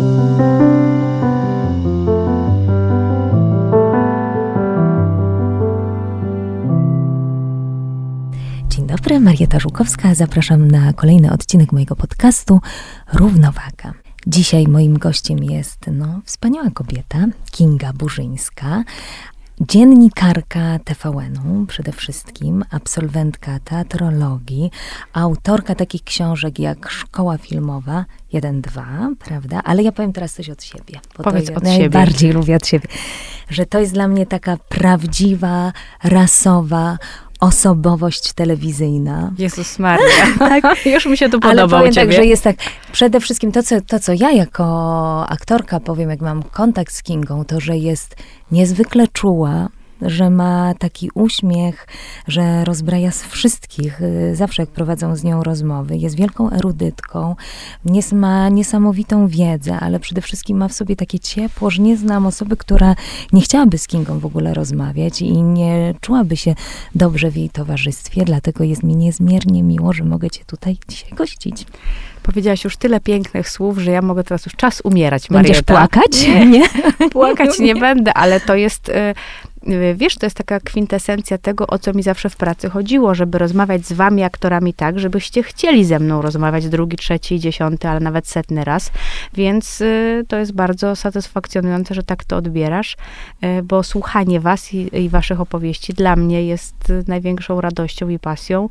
Dzień dobry, Marieta Żukowska. Zapraszam na kolejny odcinek mojego podcastu Równowaga. Dzisiaj moim gościem jest no, wspaniała kobieta, Kinga Burzyńska, dziennikarka TVN-u przede wszystkim, absolwentka teatrologii, autorka takich książek jak Szkoła Filmowa 1-2, prawda? Ale ja powiem teraz coś od siebie. Bo Powiedz to od ja siebie. najbardziej lubię od siebie. Że to jest dla mnie taka prawdziwa, rasowa osobowość telewizyjna. Jezus Maria. tak. Już mi się to Ale podoba powiem u ciebie. tak, że jest tak, przede wszystkim to co, to, co ja jako aktorka powiem, jak mam kontakt z Kingą, to, że jest niezwykle czuła, że ma taki uśmiech, że rozbraja z wszystkich. y, Zawsze jak prowadzą z nią rozmowy. Jest wielką erudytką, ma niesamowitą wiedzę, ale przede wszystkim ma w sobie takie ciepło, że nie znam osoby, która nie chciałaby z Kingą w ogóle rozmawiać i nie czułaby się dobrze w jej towarzystwie. Dlatego jest mi niezmiernie miło, że mogę cię tutaj dzisiaj gościć. Powiedziałaś już tyle pięknych słów, że ja mogę teraz już czas umierać, Będziesz Marieta. płakać? Nie. Płakać nie będę, ale to jest, y, wiesz, to jest taka kwintesencja tego, o co mi zawsze w pracy chodziło, żeby rozmawiać z wami, aktorami tak, żebyście chcieli ze mną rozmawiać drugi, trzeci, dziesiąty, ale nawet setny raz. Więc y, to jest bardzo satysfakcjonujące, że tak to odbierasz, y, bo słuchanie was i, i waszych opowieści dla mnie jest y, największą radością i pasją,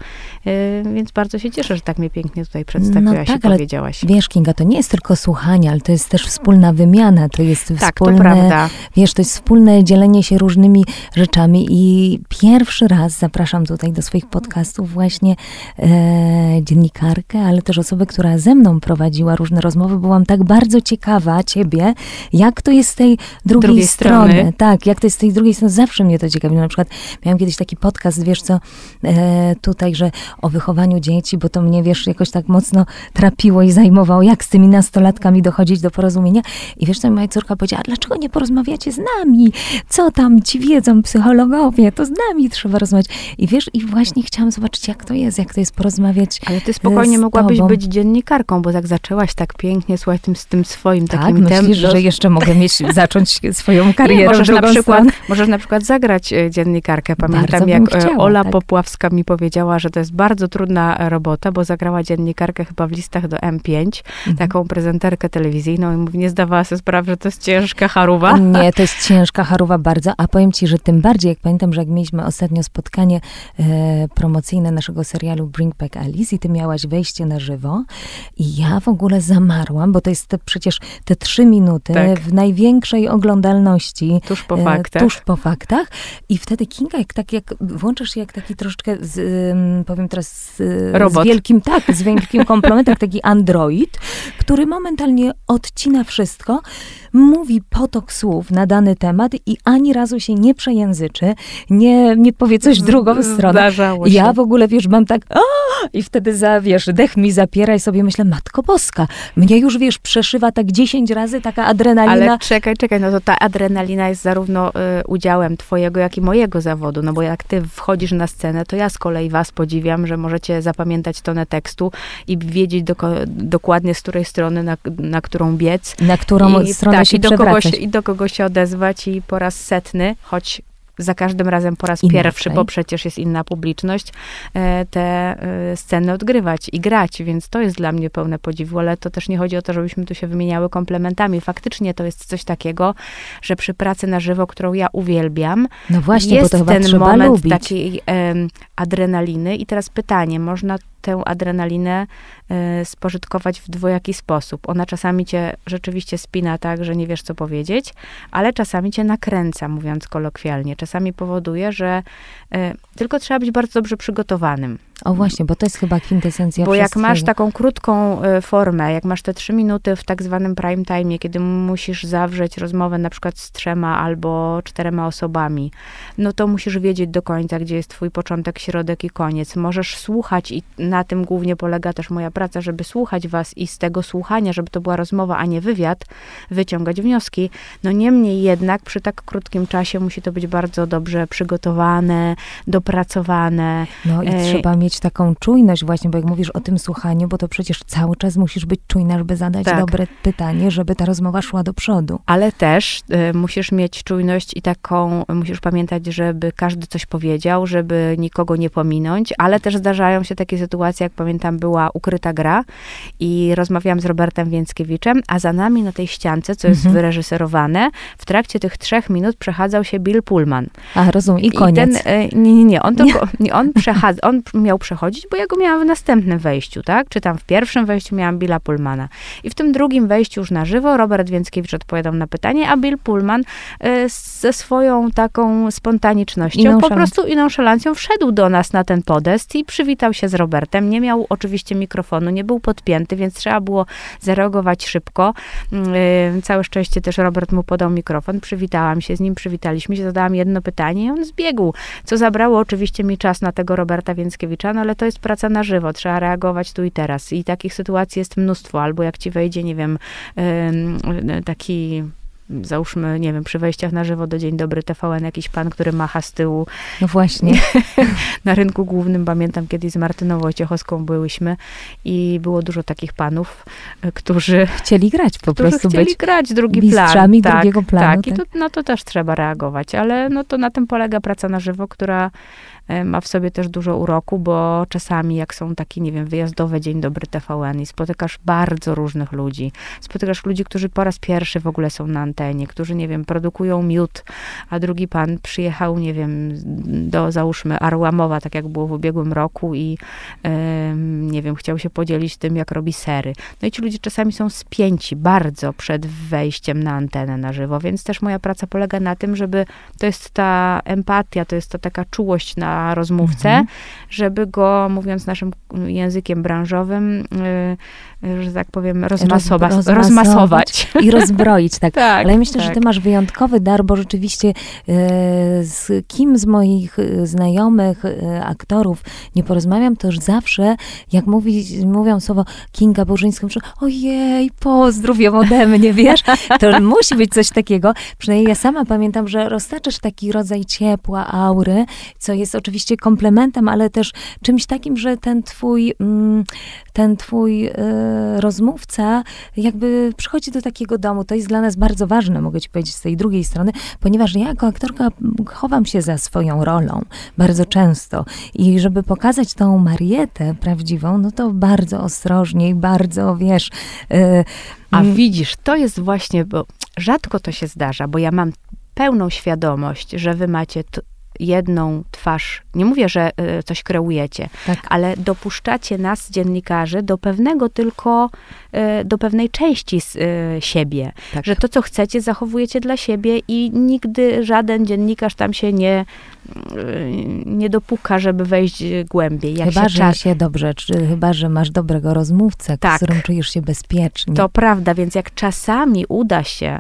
y, więc bardzo się cieszę, że tak mnie pięknie tutaj przedstawiłaś tak, i powiedziałaś. Wiesz, Kinga, to nie jest tylko słuchanie, ale to jest też wspólna wymiana, to jest Tak, to prawda. wiesz, to jest wspólne dzielenie się różnymi rzeczami i pierwszy raz zapraszam tutaj do swoich podcastów właśnie e, dziennikarkę, ale też osobę, która ze mną prowadziła różne rozmowy. Byłam tak bardzo ciekawa ciebie, jak to jest z tej drugiej, Drugiej strony. strony. Tak, jak to jest z tej drugiej strony. Zawsze mnie to ciekawi. Na przykład miałam kiedyś taki podcast, wiesz co, e, tutaj, że o wychowaniu dzieci, bo to mnie, wiesz, jakoś tak mocno trapiło i zajmowało, jak z tymi nastolatkami dochodzić do porozumienia. I wiesz co, moja córka powiedziała, dlaczego nie porozmawiacie z nami? Co tam ci wiedzą psychologowie? To z nami trzeba rozmawiać. I wiesz, i właśnie chciałam zobaczyć, jak to jest, jak to jest porozmawiać Ale ty spokojnie mogłabyś tobą. być dziennikarką, bo jak zaczęłaś tak pięknie, słuchaj, tym, z tym swoim Tak, takim myślisz, tem- że jeszcze mogę mieć, zacząć swoją Nie, karierę możesz, w na przykład, stronę? możesz na przykład zagrać e, dziennikarkę. Pamiętam, jak e, chciała, Ola tak. Popławska mi powiedziała, że to jest bardzo trudna robota, bo zagrała dziennikarkę chyba w listach do M5, Mhm. taką prezenterkę telewizyjną i mówi, nie zdawała sobie sprawy, że to jest ciężka charuwa. Nie, to jest ciężka charuwa bardzo, a powiem ci, że tym bardziej, jak pamiętam, że jak mieliśmy ostatnio spotkanie e, promocyjne naszego serialu Bring Back Alice i ty miałaś wejście na żywo i ja w ogóle zamarłam, bo to jest te, przecież te trzy minuty Tak. w największej oglądalności Tuż po e, faktach. tuż po faktach i wtedy Kinga, jak, tak, jak włączasz się jak taki troszeczkę, z, ym, powiem teraz, z, z Robot. wielkim, tak, z wielkim komplementem, taki android, który momentalnie odcina wszystko, mówi potok słów na dany temat i ani razu się nie przejęzyczy, nie, nie powie coś w drugą stronę. Zdarzało I się. Ja w ogóle, wiesz, mam tak, a! i wtedy za, wiesz, dech mi zapiera i sobie myślę, Matko Boska, mnie już, wiesz, przeszywa tak 10 razy taka adrenalina. Ale czekaj, czekaj, no to ta adrenalina jest zarówno y, udziałem twojego, jak i mojego zawodu, no bo jak ty wchodzisz na scenę, to ja z kolei was podziwiam, że możecie zapamiętać tonę tekstu i wiedzieć doko- dokładnie z której strony, na, na którą biec. na którą I, stronę tak, się i do, kogo przewracać. się, I do kogo się odezwać i po raz setny, choć za każdym razem po raz Inaczej. pierwszy, bo przecież jest inna publiczność, e, te e, sceny odgrywać i grać, więc to jest dla mnie pełne podziwu, ale to też nie chodzi o to, żebyśmy tu się wymieniały komplementami. Faktycznie to jest coś takiego, że przy pracy na żywo, którą ja uwielbiam, No właśnie, jest bo to ten moment lubić. takiej adrenaliny. I teraz pytanie, można tę adrenalinę spożytkować w dwojaki sposób. Ona czasami cię rzeczywiście spina tak, że nie wiesz, co powiedzieć, ale czasami cię nakręca, mówiąc kolokwialnie. Czasami powoduje, że e, tylko trzeba być bardzo dobrze przygotowanym. O właśnie, bo to jest chyba kwintesencja Bo jak masz taką krótką e, formę, jak masz te trzy minuty w tak zwanym prime time, kiedy musisz zawrzeć rozmowę na przykład z trzema albo czterema osobami, no to musisz wiedzieć do końca, gdzie jest twój początek, środek i koniec. Możesz słuchać i na tym głównie polega też moja praca, żeby słuchać was i z tego słuchania, żeby to była rozmowa, a nie wywiad, wyciągać wnioski. No niemniej jednak przy tak krótkim czasie musi to być bardzo dobrze przygotowane, dopracowane. No i e, trzeba mieć mieć taką czujność właśnie, bo jak mówisz o tym słuchaniu, bo to przecież cały czas musisz być czujna, żeby zadać Tak. dobre pytanie, żeby ta rozmowa szła do przodu. Ale też y, musisz mieć czujność i taką, musisz pamiętać, żeby każdy coś powiedział, żeby nikogo nie pominąć, ale też zdarzają się takie sytuacje, jak pamiętam, była ukryta gra i rozmawiałam z Robertem Więckiewiczem, a za nami na tej ściance, co jest Mhm. wyreżyserowane, w trakcie tych trzech minut przechadzał się Bill Pullman. A, rozumiem, i koniec. ten, e, nie, nie, nie, on, tylko, nie. on, przechadza, on miał przechodzić, bo ja go miałam w następnym wejściu, tak? Czy tam w pierwszym wejściu miałam Billa Pullmana. I w tym drugim wejściu już na żywo Robert Więckiewicz odpowiadał na pytanie, a Bill Pullman e, ze swoją taką spontanicznością, po prostu i nonszalancją wszedł do nas na ten podest i przywitał się z Robertem. Nie miał oczywiście mikrofonu, nie był podpięty, więc trzeba było zareagować szybko. Mm, y, Całe szczęście też Robert mu podał mikrofon, przywitałam się z nim, przywitaliśmy się, zadałam jedno pytanie i on zbiegł, co zabrało oczywiście mi czas na tego Roberta Więckiewicza, no ale to jest praca na żywo, trzeba reagować tu i teraz i takich sytuacji jest mnóstwo, albo jak ci wejdzie, nie wiem, taki załóżmy, nie wiem, przy wejściach na żywo do Dzień Dobry TVN jakiś pan, który macha z tyłu No właśnie. na rynku głównym, pamiętam kiedyś z Martyną Wojciechowską byłyśmy i było dużo takich panów, y, którzy Chcieli grać po prostu chcieli być. grać drugi mistrzami plan. drugiego planu, Tak, i to, tak. na to też trzeba reagować, ale no to na tym polega praca na żywo, która e, ma w sobie też dużo uroku, bo czasami jak są takie, nie wiem, wyjazdowe Dzień Dobry TVN i spotykasz bardzo różnych ludzi. Spotykasz ludzi, którzy po raz pierwszy w ogóle są na antenie, którzy, nie wiem, produkują miód, a drugi pan przyjechał, nie wiem, do załóżmy Arłamowa, tak jak było w ubiegłym roku i em, nie wiem, chciał się podzielić tym, jak robi sery. No i ci ludzie czasami są spięci bardzo przed wejściem na antenę na żywo, więc też moja praca polega na tym, żeby to jest ta empatia, to jest ta taka czułość na rozmówcę, Mhm. żeby go, mówiąc naszym językiem branżowym, y, y, że tak powiem, rozmasować. rozmasować. rozmasować. I rozbroić, tak. Tak, Ale ja myślę, że tak. ty masz wyjątkowy dar, bo rzeczywiście e, z kim z moich e, znajomych e, aktorów nie porozmawiam, to już zawsze, jak mówi, mówią słowo Kinga Burzyńską, że ojej, pozdrów ją ode mnie, wiesz? To musi być coś takiego. Przynajmniej ja sama pamiętam, że roztaczasz taki rodzaj ciepła, aury, co jest oczywiście komplementem, ale też czymś takim, że ten twój, mm, ten twój rozmówca jakby przychodzi do takiego domu. To jest dla nas bardzo ważne, mogę ci powiedzieć z tej drugiej strony, ponieważ ja jako aktorka chowam się za swoją rolą bardzo często. I żeby pokazać tą Marietę prawdziwą, no to bardzo ostrożnie i bardzo, wiesz... e, A mm, widzisz, to jest właśnie, bo rzadko to się zdarza, bo ja mam pełną świadomość, że wy macie jedną twarz. Nie mówię, że y, coś kreujecie, tak. ale dopuszczacie nas, dziennikarzy, do pewnego tylko, y, do pewnej części z, y, siebie. Tak. Że to, co chcecie, zachowujecie dla siebie i nigdy żaden dziennikarz tam się nie, nie dopuka, żeby wejść głębiej. Jak Chyba, się że się dobrze, czy chyba, że masz dobrego rozmówcę, z Tak. którym czujesz się bezpiecznie. To prawda, więc jak czasami uda się,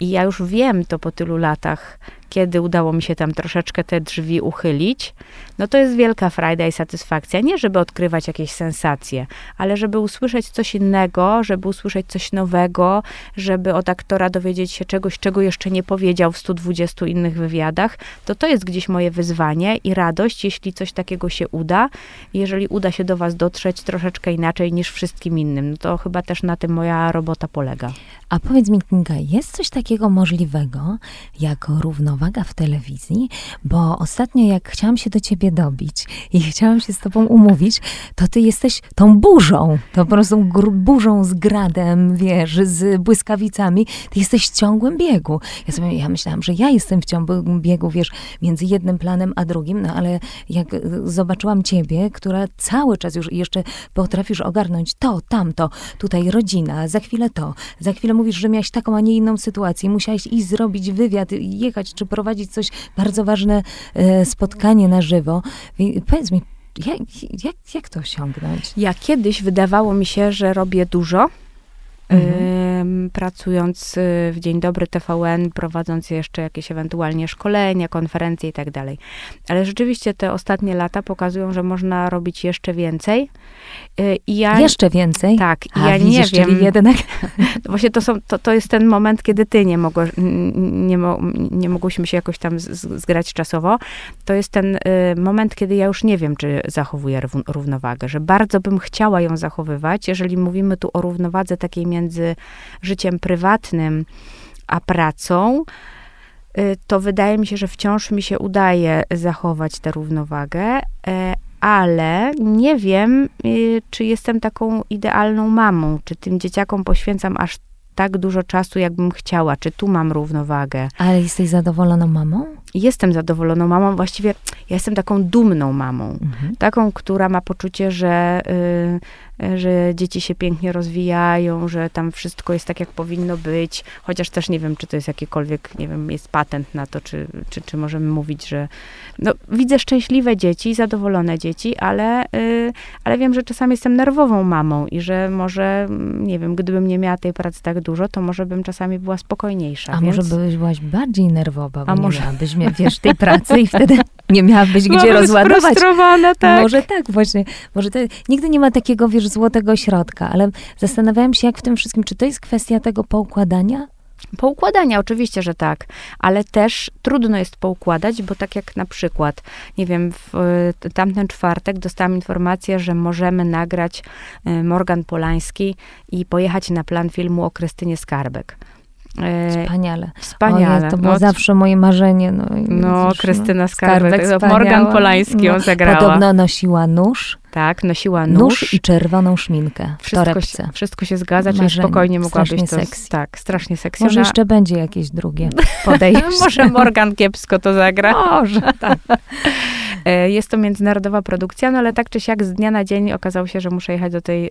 i ja już wiem to po tylu latach, kiedy udało mi się tam troszeczkę te drzwi uchylić, no to jest wielka frajda i satysfakcja. Nie, żeby odkrywać jakieś sensacje, ale żeby usłyszeć coś innego, żeby usłyszeć coś nowego, żeby od aktora dowiedzieć się czegoś, czego jeszcze nie powiedział w 120 innych wywiadach, to to jest gdzieś moje wyzwanie i radość, jeśli coś takiego się uda. Jeżeli uda się do was dotrzeć troszeczkę inaczej niż wszystkim innym, no to chyba też na tym moja robota polega. A powiedz mi, Kinga, jest coś takiego możliwego jako równowaga w telewizji? Bo ostatnio, jak chciałam się do ciebie dobić i chciałam się z tobą umówić, to ty jesteś tą burzą, to po prostu burzą z gradem, wiesz, z błyskawicami. Ty jesteś w ciągłym biegu. Ja sobie, ja myślałam, że ja jestem w ciągłym biegu, wiesz, między jednym planem a drugim, no ale jak y, zobaczyłam ciebie, która cały czas już jeszcze potrafisz ogarnąć to, tamto, tutaj rodzina, za chwilę to, za chwilę mówisz, że miałaś taką, a nie inną sytuację, musiałaś iść zrobić wywiad, jechać czy prowadzić coś, bardzo ważne e, spotkanie na żywo. Powiedz mi, jak, jak, jak to osiągnąć? Ja kiedyś wydawało mi się, że robię dużo. Mhm. Pracując y, w Dzień Dobry TVN, prowadząc jeszcze jakieś ewentualnie szkolenia, konferencje i tak dalej. Ale rzeczywiście te ostatnie lata pokazują, że można robić jeszcze więcej. Y, I ja, jeszcze więcej? Tak. A, ja widzisz, nie wiem. jednak... Właśnie to, są, to, to jest ten moment, kiedy ty nie, mogło, nie, mo, nie mogłyśmy się jakoś tam z, zgrać czasowo. To jest ten y, moment, kiedy ja już nie wiem, czy zachowuję równowagę, że bardzo bym chciała ją zachowywać, jeżeli mówimy tu o równowadze takiej między życiem prywatnym a pracą, y, to wydaje mi się, że wciąż mi się udaje zachować tę równowagę, e, ale nie wiem, y, czy jestem taką idealną mamą, czy tym dzieciakom poświęcam aż tak dużo czasu, jakbym chciała, czy tu mam równowagę. Ale jesteś zadowoloną mamą? Jestem zadowoloną mamą. Właściwie ja jestem taką dumną mamą. Mhm. Taką, która ma poczucie, że y, że dzieci się pięknie rozwijają, że tam wszystko jest tak, jak powinno być, chociaż też nie wiem, czy to jest jakikolwiek, nie wiem, jest patent na to, czy, czy, czy możemy mówić, że no, widzę szczęśliwe dzieci, zadowolone dzieci, ale, yy, ale wiem, że czasami jestem nerwową mamą i że może, nie wiem, gdybym nie miała tej pracy tak dużo, to może bym czasami była spokojniejsza. A więc... może byłaś bardziej nerwowa, bo A może... wiesz, tej pracy i wtedy nie miałabyś gdzie rozładować. tak. Może tak, właśnie. Może to, nigdy nie ma takiego, wiesz, złotego środka, ale zastanawiałam się, jak w tym wszystkim, czy to jest kwestia tego poukładania? Poukładania, oczywiście, że tak, ale też trudno jest poukładać, bo tak jak na przykład, nie wiem, w tamten czwartek dostałam informację, że możemy nagrać y, Morgan Polański i pojechać na plan filmu o Krystynie Skarbek. E, wspaniale. Wspaniale. To było no, zawsze moje marzenie. No, no Krystyna Skarbek, Skarbek Morgan Polański ją no, zagrała. Podobno nosiła nóż. Tak, nosiła nóż. Nóż i czerwoną szminkę w wszystko torebce. Się, wszystko się zgadza, czyli spokojnie mogłabyś strasznie to... Sexy. Tak, strasznie seksy. Może jeszcze będzie jakieś drugie podejście. Może Morgan kiepsko to zagra. Może, tak. E, jest to międzynarodowa produkcja, no ale tak czy siak z dnia na dzień okazało się, że muszę jechać do tej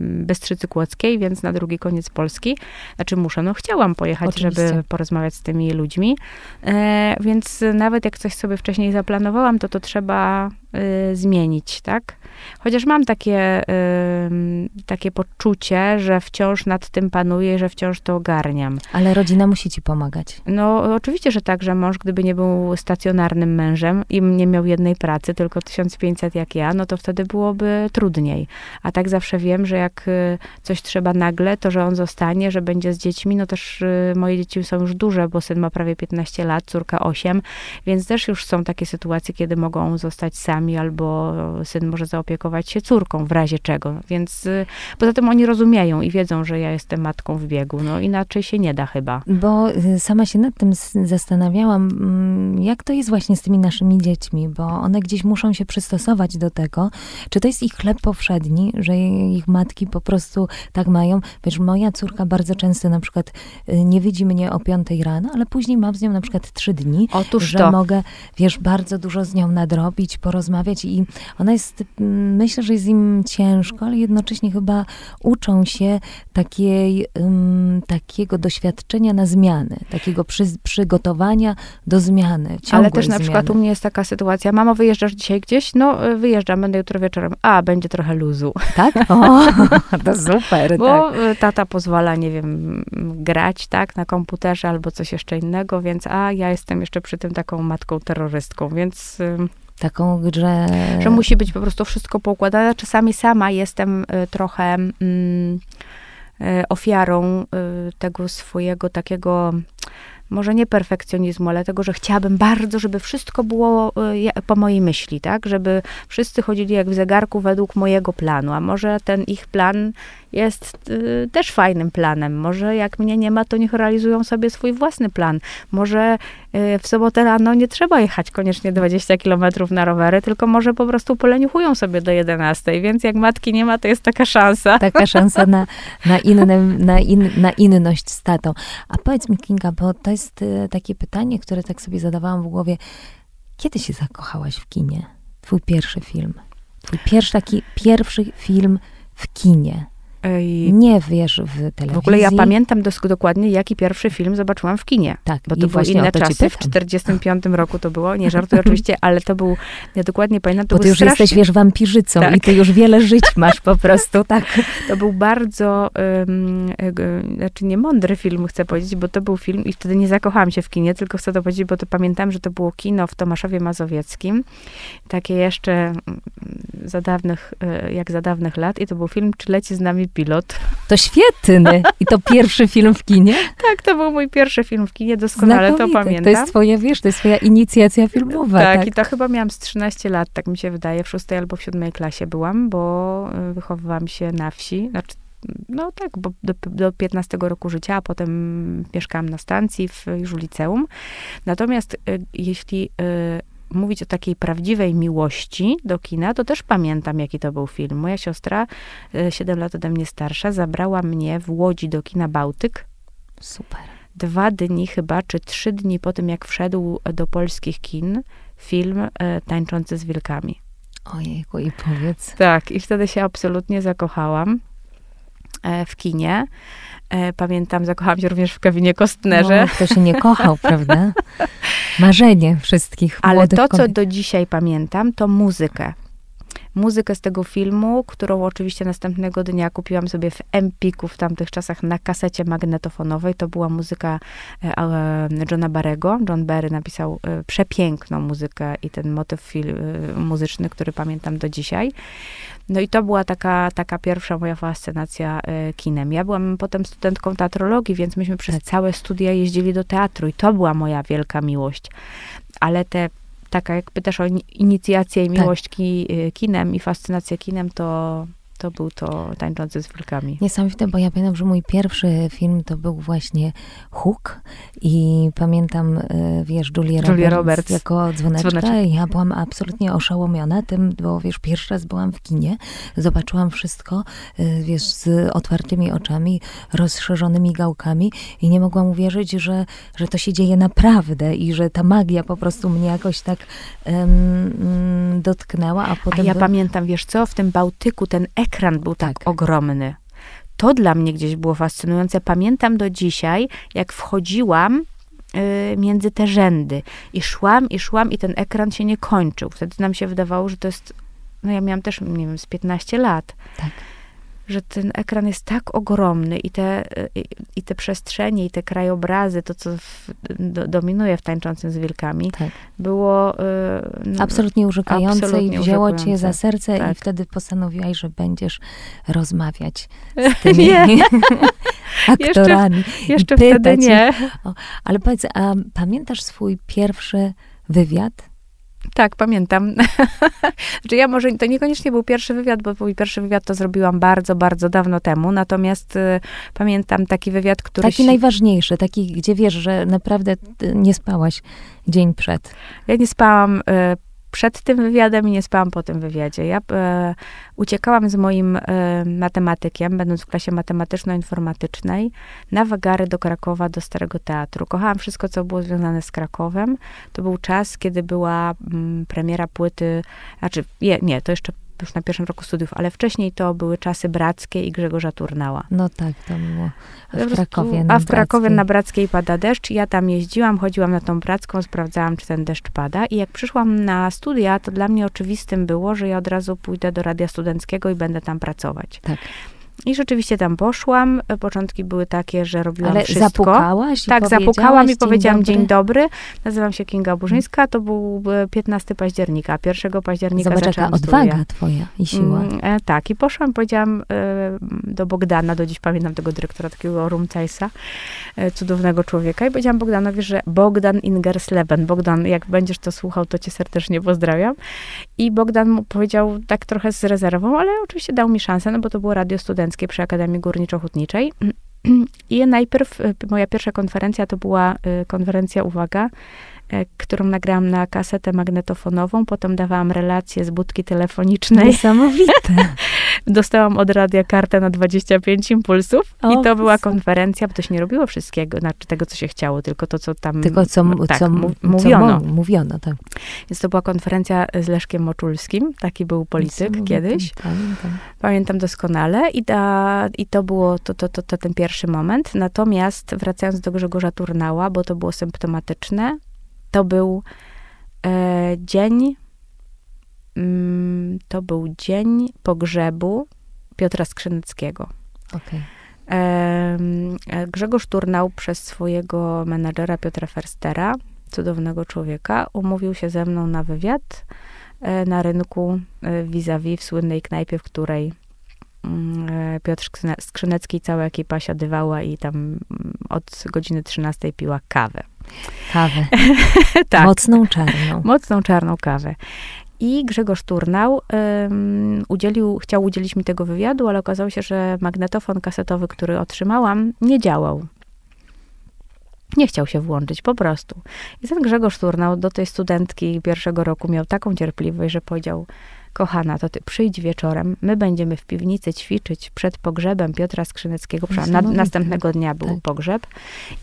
Bystrzycy Kłodzkiej, więc na drugi koniec Polski. Znaczy muszę, no chciałam pojechać, Oczywiście. żeby porozmawiać z tymi ludźmi. E, więc nawet jak coś sobie wcześniej zaplanowałam, to to trzeba y, zmienić, tak? Chociaż mam takie, y, takie poczucie, że wciąż nad tym panuję, że wciąż to ogarniam. Ale rodzina musi ci pomagać. No, oczywiście, że tak, że mąż, gdyby nie był stacjonarnym mężem i nie miał jednej pracy, tylko 1500 jak ja, no to wtedy byłoby trudniej. A tak zawsze wiem, że jak y, coś trzeba nagle, to że on zostanie, że będzie z dziećmi. No też y, moje dzieci są już duże, bo syn ma prawie 15 lat, córka 8, więc też już są takie sytuacje, kiedy mogą zostać sami albo syn może zaopiekować się córką w razie czego. Więc y, poza tym oni rozumieją i wiedzą, że ja jestem matką w biegu. No inaczej się nie da chyba. Bo sama się nad tym zastanawiałam, mm, jak to jest właśnie z tymi naszymi dziećmi, bo one gdzieś muszą się przystosować do tego, czy to jest ich chleb powszedni, że ich matki po prostu tak mają. Wiesz, moja córka bardzo często na przykład y, nie widzi mnie o piątej rano, ale później mam z nią na przykład trzy dni, Otóż że to. mogę, wiesz, bardzo dużo z nią nadrobić, porozmawiać i ona jest, mm, myślę, że jest im ciężko, ale jednocześnie chyba uczą się takiej, um, takiego doświadczenia na zmiany, takiego przy, przygotowania do zmiany. Ale też na zmiany. przykład u mnie jest taka sytuacja, mamo, wyjeżdżasz dzisiaj gdzieś? No, y, wyjeżdżam, będę jutro wieczorem. A, będzie trochę luzu. Tak? O, to super. Bo tak. tata pozwala, nie wiem, grać, tak, na komputerze albo coś jeszcze innego, więc a, ja jestem jeszcze przy tym taką matką terrorystką, więc... Taką, że... Że musi być po prostu wszystko poukładane. Czasami sama jestem y, trochę mm, y, ofiarą y, tego swojego takiego może nie perfekcjonizmu, ale tego, że chciałabym bardzo, żeby wszystko było po mojej myśli, tak? Żeby wszyscy chodzili jak w zegarku według mojego planu, a może ten ich plan jest y, też fajnym planem. Może jak mnie nie ma, to niech realizują sobie swój własny plan. Może y, w sobotę rano nie trzeba jechać koniecznie 20 kilometrów na rowery, tylko może po prostu poleniuchują sobie do 11, więc jak matki nie ma, to jest taka szansa. Taka szansa na, na, inne, na, in, na inność z tatą. A powiedz mi, Kinga, bo to jest y, takie pytanie, które tak sobie zadawałam w głowie. Kiedy się zakochałaś w kinie? Twój pierwszy film. Twój pierwszy taki, pierwszy film w kinie. I Nie wiesz w telewizji. w ogóle ja pamiętam dosk- dokładnie, jaki pierwszy film zobaczyłam w kinie. Tak, Bo to były inne to czasy. W pytam. 45 roku to było. Nie żartuję oczywiście, ale to był, ja dokładnie pamiętam, to Bo ty już strasznie, jesteś, wiesz, wampirzycą Tak. i ty już wiele żyć masz po prostu, tak. To był bardzo, y, znaczy nie mądry film, chcę powiedzieć, bo to był film i wtedy nie zakochałam się w kinie, tylko chcę to powiedzieć, bo to pamiętam, że to było kino w Tomaszowie Mazowieckim. Takie jeszcze mm, za dawnych, y, jak za dawnych lat i to był film Czy leci z nami pilot? To świetny. I to pierwszy film w kinie? Tak, to był mój pierwszy film w kinie, doskonale to pamiętam. To jest twoja, wiesz, to jest twoja inicjacja filmowa, tak, tak? i to chyba miałam z 13 lat, tak mi się wydaje, w szóstej albo w siódmej klasie byłam, bo y, wychowywałam się na wsi, znaczy, no tak, bo do, do 15 roku życia, a potem mieszkałam na stacji w już w liceum. Natomiast y, jeśli y, mówić o takiej prawdziwej miłości do kina, to też pamiętam, jaki to był film. Moja siostra, y, 7 lat ode mnie starsza, zabrała mnie w Łodzi do kina Bałtyk, Super. dwa dni chyba, czy trzy dni po tym, jak wszedł do polskich kin film e, Tańczący z wilkami. Ojejku, i powiedz. Tak, i wtedy się absolutnie zakochałam e, w kinie. E, pamiętam, zakochałam się również w Kevinie Kostnerze. No, kto się nie kochał, prawda? Marzenie wszystkich Ale młodych to, co kobiet. do dzisiaj pamiętam, to muzykę. Muzykę z tego filmu, którą oczywiście następnego dnia kupiłam sobie w Empiku w tamtych czasach na kasecie magnetofonowej. To była muzyka e, e, Johna Barrego. John Barry napisał e, przepiękną muzykę i ten motyw fil, e, muzyczny, który pamiętam do dzisiaj. No i to była taka, taka pierwsza moja fascynacja kinem. Ja byłam potem studentką teatrologii, więc myśmy przez całe studia jeździli do teatru i to była moja wielka miłość. Ale te taka, jak pytasz o ini- inicjację i Tak. miłość ki, y, kinem i fascynację kinem, to, to był to Tańczący z wilkami. Niesamowite, bo ja pamiętam, że mój pierwszy film to był właśnie Hook i pamiętam, y, wiesz, Julia, Julia Roberts, Roberts. jako dzwoneczka Dzwoneczek. i ja byłam absolutnie oszałamiona tym, bo wiesz, pierwszy raz byłam w kinie, zobaczyłam wszystko, y, wiesz, z otwartymi oczami, rozszerzonymi gałkami i nie mogłam uwierzyć, że, że to się dzieje naprawdę i że ta magia po prostu mnie jakoś tak mm, dotknęła, a A potem... ja by- pamiętam, wiesz co, w tym Bałtyku ten ekran był tak, Tak. ogromny. To dla mnie gdzieś było fascynujące. Pamiętam do dzisiaj, jak wchodziłam y, między te rzędy i szłam, i szłam, i ten ekran się nie kończył. Wtedy nam się wydawało, że to jest, no ja miałam też, nie wiem, z 15 lat. Tak. Że ten ekran jest tak ogromny i te, i, i te przestrzenie, i te krajobrazy, to co w, do, dominuje w Tańczącym z Wilkami, Tak. było... y, Absolutnie urzekające absolutnie i wzięło cię urzekujące. za serce i Tak. wtedy postanowiłaś, że będziesz rozmawiać z tymi aktorami. Jeszcze i pytać wtedy nie. Ale powiedz, a pamiętasz swój pierwszy wywiad? Tak, pamiętam. znaczy ja może, to niekoniecznie był pierwszy wywiad, bo mój pierwszy wywiad to zrobiłam bardzo, bardzo dawno temu, natomiast y, pamiętam taki wywiad, który... Taki się- najważniejszy, taki, gdzie wiesz, że naprawdę ty nie spałaś dzień przed. Ja nie spałam e, przed tym wywiadem i nie spałam po tym wywiadzie. Ja e, uciekałam z moim e, matematykiem, będąc w klasie matematyczno-informatycznej, na wagary do Krakowa, do Starego Teatru. Kochałam wszystko, co było związane z Krakowem. To był czas, kiedy była mm, premiera płyty, znaczy, nie, nie, to jeszcze już na pierwszym roku studiów, ale wcześniej to były czasy Brackie i Grzegorza Turnała. No tak, to było w Krakowie. A w Krakowie Brackiej. na Brackiej pada deszcz. Ja tam jeździłam, chodziłam na tą Bracką, sprawdzałam, czy ten deszcz pada. I jak przyszłam na studia, to dla mnie oczywistym było, że ja od razu pójdę do Radia Studenckiego i będę tam pracować. Tak. I rzeczywiście tam poszłam. Początki były takie, że robiłam Ale wszystko. zapukałaś Tak, zapukałam i dzień powiedziałam dobry? dzień dobry. Nazywam się Kinga Burzyńska. To był e, 15 października. 1 października Zobacz, jaka zaczęłam odwaga studia. twoja i siła. Mm, e, tak, i poszłam, powiedziałam e, do Bogdana, do dziś pamiętam tego dyrektora, takiego Rumcajsa, e, cudownego człowieka, i powiedziałam Bogdanowi, że Bogdan Ingersleben, Bogdan, jak będziesz to słuchał, to cię serdecznie pozdrawiam. I Bogdan mu powiedział tak trochę z rezerwą, ale oczywiście dał mi szansę, no bo to było radio studenckie przy Akademii Górniczo-Hutniczej. I najpierw, e, moja pierwsza konferencja to była e, konferencja, uwaga, którą nagrałam na kasetę magnetofonową, potem dawałam relacje z budki telefonicznej. Niesamowite. Dostałam od radia kartę na 25 impulsów O, i to była konferencja, bo to się nie robiło wszystkiego, znaczy tego, co się chciało, tylko to, co tam Tylko co, m- tak, co, m- mu- co mówiono. mówiono, tak. Więc to była konferencja z Leszkiem Moczulskim, taki był polityk kiedyś. Pamiętam. Pamiętam doskonale i, ta, i to było to, to, to, to ten pierwszy moment. Natomiast wracając do Grzegorza Turnała, bo to było symptomatyczne, to był e, dzień, mm, to był dzień pogrzebu Piotra Skrzyneckiego. Em, e, Grzegorz Turnał przez swojego menadżera Piotra Ferstera, cudownego człowieka, umówił się ze mną na wywiad e, na rynku e, vis-a-vis w słynnej knajpie, w której mm, e, Piotr Skrzyne- Skrzynecki i cała ekipa siadywała i tam mm, od godziny 13 piła kawę. Kawę. tak, Mocną czarną. mocną czarną kawę. I Grzegorz Turnał ym, udzielił, chciał udzielić mi tego wywiadu, ale okazało się, że magnetofon kasetowy, który otrzymałam, nie działał. Nie chciał się włączyć, po prostu. I ten Grzegorz Turnał do tej studentki pierwszego roku miał taką cierpliwość, że powiedział, kochana, to ty przyjdź wieczorem, my będziemy w piwnicy ćwiczyć przed pogrzebem Piotra Skrzyneckiego, na, następnego dnia był Tak. pogrzeb.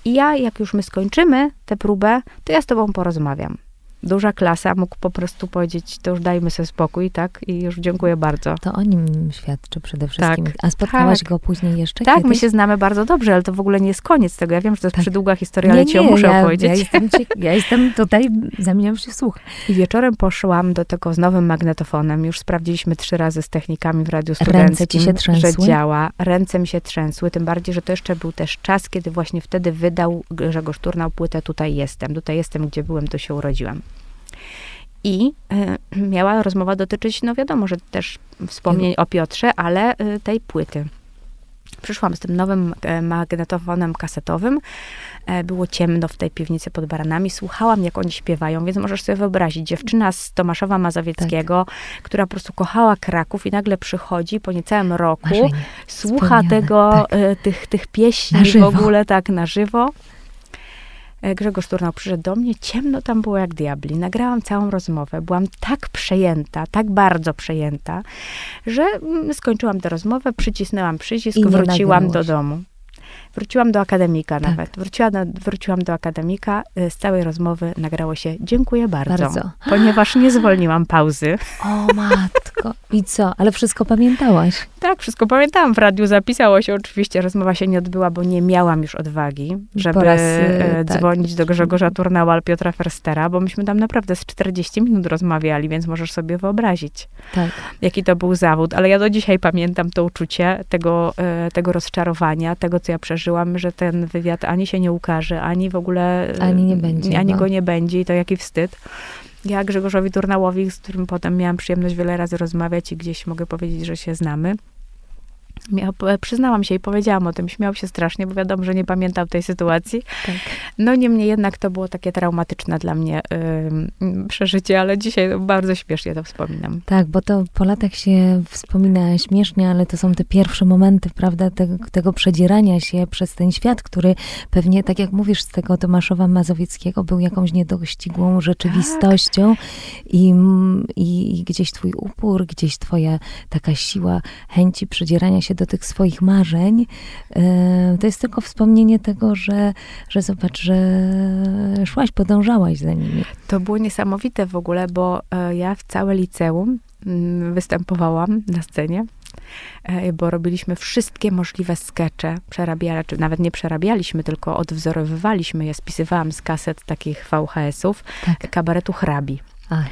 I ja, jak już my skończymy tę próbę, to ja z tobą porozmawiam. Duża klasa, mógł po prostu powiedzieć, to już dajmy sobie spokój, tak? I już dziękuję bardzo. To o nim świadczy przede wszystkim. Tak. A spotkałaś Tak. go później jeszcze Tak, my kiedyś? się znamy bardzo dobrze, ale to w ogóle nie jest koniec tego. Ja wiem, że to jest Tak. przydługa historia, ale ci ją muszę ja, opowiedzieć. Ja jestem, ja jestem tutaj, zamieniam się w słuch. I wieczorem poszłam do tego z nowym magnetofonem. Już sprawdziliśmy trzy razy z technikami w radiu Ręce ci się trzęsły? że działa. Ręce mi się trzęsły, tym bardziej, że to jeszcze był też czas, kiedy właśnie wtedy wydał Grzegorz Turnał płytę Tutaj jestem. Tutaj jestem, gdzie byłem, to się urodziłam. I y, miała rozmowa dotyczyć, no wiadomo, że też wspomnień o Piotrze, ale y, tej płyty. Przyszłam z tym nowym e, magnetofonem kasetowym. E, Było ciemno w tej piwnicy pod baranami. Słuchałam, jak oni śpiewają, więc możesz sobie wyobrazić, dziewczyna z Tomaszowa Mazowieckiego, która po prostu kochała Kraków i nagle przychodzi po niecałym roku, Marzenie. słucha tego, tak. e, tych, tych pieśni w ogóle tak na żywo. E, Grzegorz Turnał przyszedł do mnie, ciemno tam było jak diabli. Nagrałam całą rozmowę, byłam tak przejęta, tak bardzo przejęta, że mm, skończyłam tę rozmowę, przycisnęłam przycisk, wróciłam do domu. Wróciłam do akademika Tak. nawet. Wróciłam, wróciłam do akademika. y, Z całej rozmowy nagrało się dziękuję bardzo, Bardzo. ponieważ nie zwolniłam pauzy. O matko. I co? Ale wszystko pamiętałaś? Tak, wszystko pamiętałam. W radiu zapisało się oczywiście. Rozmowa się nie odbyła, bo nie miałam już odwagi, żeby raz, e, y, tak. dzwonić do Grzegorza Turnała albo Piotra Ferstera, bo myśmy tam naprawdę z 40 minut rozmawiali, więc możesz sobie wyobrazić, Tak. jaki to był zawód. Ale ja do dzisiaj pamiętam to uczucie tego, tego rozczarowania, tego, co ja przeżyłam, że ten wywiad ani się nie ukaże, ani w ogóle... e, Ani nie będzie, Ani no. go nie będzie i to jaki wstyd. Ja Grzegorzowi Turnałowi, z którym potem miałam przyjemność wiele razy rozmawiać i gdzieś mogę powiedzieć, że się znamy, Miał, przyznałam się i powiedziałam o tym, śmiał się strasznie, bo wiadomo, że nie pamiętał tej sytuacji. Tak. No niemniej jednak to było takie traumatyczne dla mnie ym, przeżycie, ale dzisiaj bardzo śmiesznie to wspominam. Tak, bo to po latach się wspomina śmiesznie, ale to są te pierwsze momenty, prawda, tego, tego przedzierania się przez ten świat, który pewnie, tak jak mówisz, z tego Tomaszowa Mazowieckiego był jakąś niedościgłą rzeczywistością i, mm, i, i gdzieś twój upór, gdzieś twoja taka siła chęci przedzierania się do tych swoich marzeń, e, to jest tylko wspomnienie tego, że, że zobacz, że szłaś, podążałaś za nimi. To było niesamowite w ogóle, bo e, ja w całe liceum mm, występowałam na scenie, e, bo robiliśmy wszystkie możliwe skecze, przerabiali, czy nawet nie przerabialiśmy, tylko odwzorowywaliśmy je, spisywałam z kaset takich VHS-ów, Tak. kabaretu hrabi.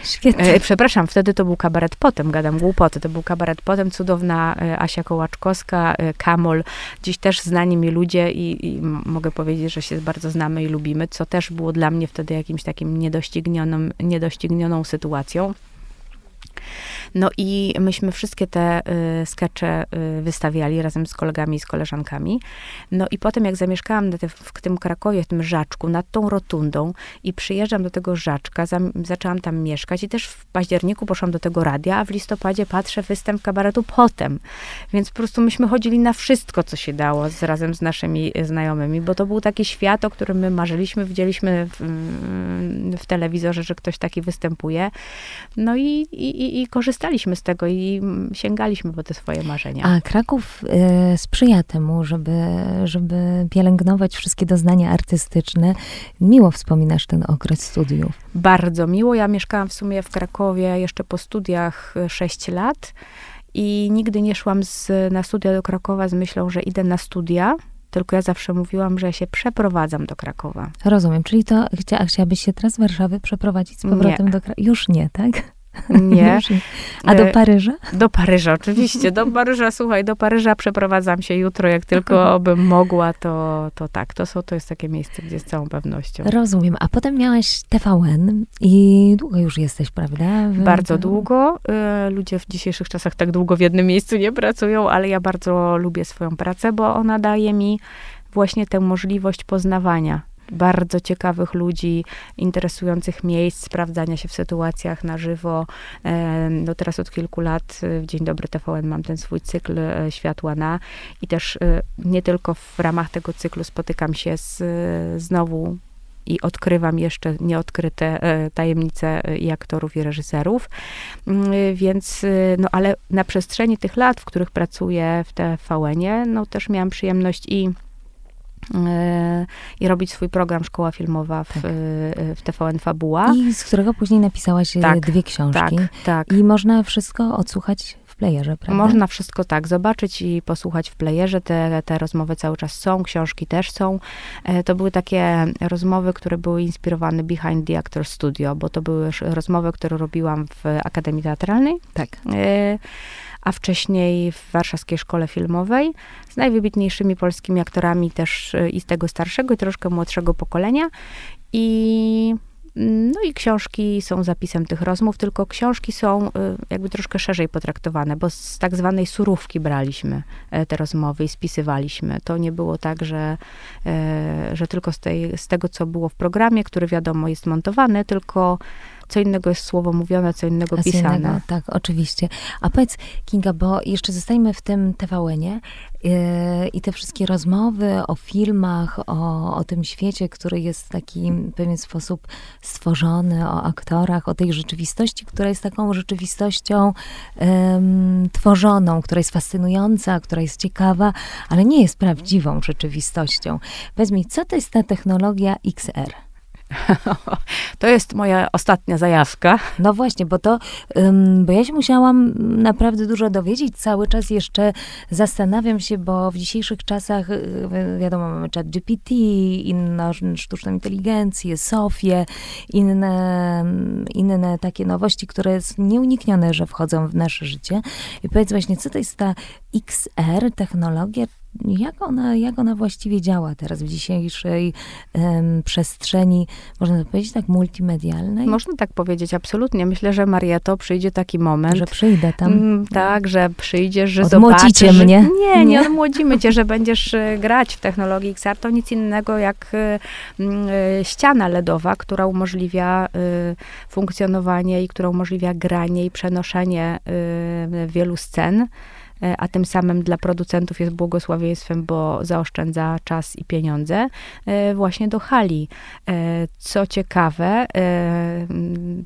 Świetnie. E, przepraszam, wtedy to był kabaret potem, gadam głupoty, to był kabaret potem, cudowna e, Asia Kołaczkowska, e, Kamol, dziś też znani mi ludzie i, i mogę powiedzieć, że się bardzo znamy i lubimy, co też było dla mnie wtedy jakimś takim niedoścignioną, niedoścignioną sytuacją. No i myśmy wszystkie te y, skecze y, wystawiali razem z kolegami i z koleżankami. No i potem jak zamieszkałam te, w tym Krakowie, w tym Żaczku, nad tą rotundą i przyjeżdżam do tego Żaczka, zam, zaczęłam tam mieszkać i też w październiku poszłam do tego radia, a w listopadzie patrzę występ kabaretu potem. Więc po prostu myśmy chodzili na wszystko, co się dało z, razem z naszymi znajomymi, bo to był taki świat, o którym my marzyliśmy, widzieliśmy w, w telewizorze, że ktoś taki występuje. No i, i, i korzystaliśmy z tego i sięgaliśmy po te swoje marzenia. A Kraków y, sprzyja temu, żeby, żeby pielęgnować wszystkie doznania artystyczne. Miło wspominasz ten okres studiów. Bardzo miło. Ja mieszkałam w sumie w Krakowie jeszcze po studiach 6 lat i nigdy nie szłam z, na studia do Krakowa z myślą, że idę na studia, tylko ja zawsze mówiłam, że ja się przeprowadzam do Krakowa. Rozumiem, czyli to chcia, chciałabyś się teraz z Warszawy przeprowadzić z powrotem nie. do Krakowa? Już nie, tak? Nie. A do e, Paryża? Do Paryża, oczywiście. Do Paryża, słuchaj, do Paryża przeprowadzam się jutro, jak tylko bym mogła, to, to tak. To, są, to jest takie miejsce, gdzie z całą pewnością. Rozumiem. A potem miałaś TVN i długo już jesteś, prawda? Bardzo długo. E, ludzie w dzisiejszych czasach tak długo w jednym miejscu nie pracują, ale ja bardzo lubię swoją pracę, bo ona daje mi właśnie tę możliwość poznawania bardzo ciekawych ludzi, interesujących miejsc, sprawdzania się w sytuacjach na żywo. No teraz od kilku lat w Dzień Dobry TVN mam ten swój cykl e, Światła na i też e, nie tylko w ramach tego cyklu spotykam się z znowu i odkrywam jeszcze nieodkryte e, tajemnice i aktorów, i reżyserów. Mm, więc, no ale na przestrzeni tych lat, w których pracuję w TVN-ie, no też miałam przyjemność i i robić swój program Szkoła Filmowa w, tak. w TVN Fabuła. I z którego później napisałaś e, tak, dwie książki. Tak, tak. I można wszystko odsłuchać playerze, prawda? Można wszystko tak, zobaczyć i posłuchać w playerze. Te, te rozmowy cały czas są, książki też są. E, to były takie rozmowy, które były inspirowane Behind the Actor Studio, bo to były rozmowy, które robiłam w Akademii Teatralnej. Tak. E, a wcześniej w Warszawskiej Szkole Filmowej z najwybitniejszymi polskimi aktorami też y, i z tego starszego i troszkę młodszego pokolenia. I no i książki są zapisem tych rozmów, tylko książki są y, jakby troszkę szerzej potraktowane, bo z tak zwanej surówki braliśmy e, te rozmowy i spisywaliśmy. To nie było tak, że, e, że tylko z, tej, z tego, co było w programie, który wiadomo jest montowany, tylko co innego jest słowo mówione, co innego A pisane. Innego, tak, oczywiście. A powiedz, Kinga, bo jeszcze zostajemy w tym TVN-ie yy, i te wszystkie rozmowy o filmach, o, o tym świecie, który jest w taki w pewien sposób stworzony, o aktorach, o tej rzeczywistości, która jest taką rzeczywistością tworzoną, która jest fascynująca, która jest ciekawa, ale nie jest prawdziwą rzeczywistością. Powiedz mi, co to jest ta technologia XR? To jest moja ostatnia zajawka. No właśnie, bo to, bo ja się musiałam naprawdę dużo dowiedzieć. Cały czas jeszcze zastanawiam się, bo w dzisiejszych czasach, y, wiadomo, mamy chat GPT, inną sztuczną inteligencję, Sofię, inne, inne takie nowości, które jest nieuniknione, że wchodzą w nasze życie. I powiedz właśnie, co to jest ta XR technologia, jak ona, jak ona właściwie działa teraz w dzisiejszej um, przestrzeni, można powiedzieć tak, multimedialnej? Można tak powiedzieć, absolutnie. Myślę, że Marieto przyjdzie taki moment. Że przyjdę tam. Mm, tak, że przyjdziesz, że zobaczysz. mnie. Nie, nie, nie odmłodzimy cię, że będziesz e, grać w technologii XR. To nic innego jak y, y, ściana LEDowa, która umożliwia y, funkcjonowanie i która umożliwia granie i przenoszenie wielu scen. E, a tym samym dla producentów jest błogosławieństwem, bo zaoszczędza czas i pieniądze, e, właśnie do hali. E, co ciekawe,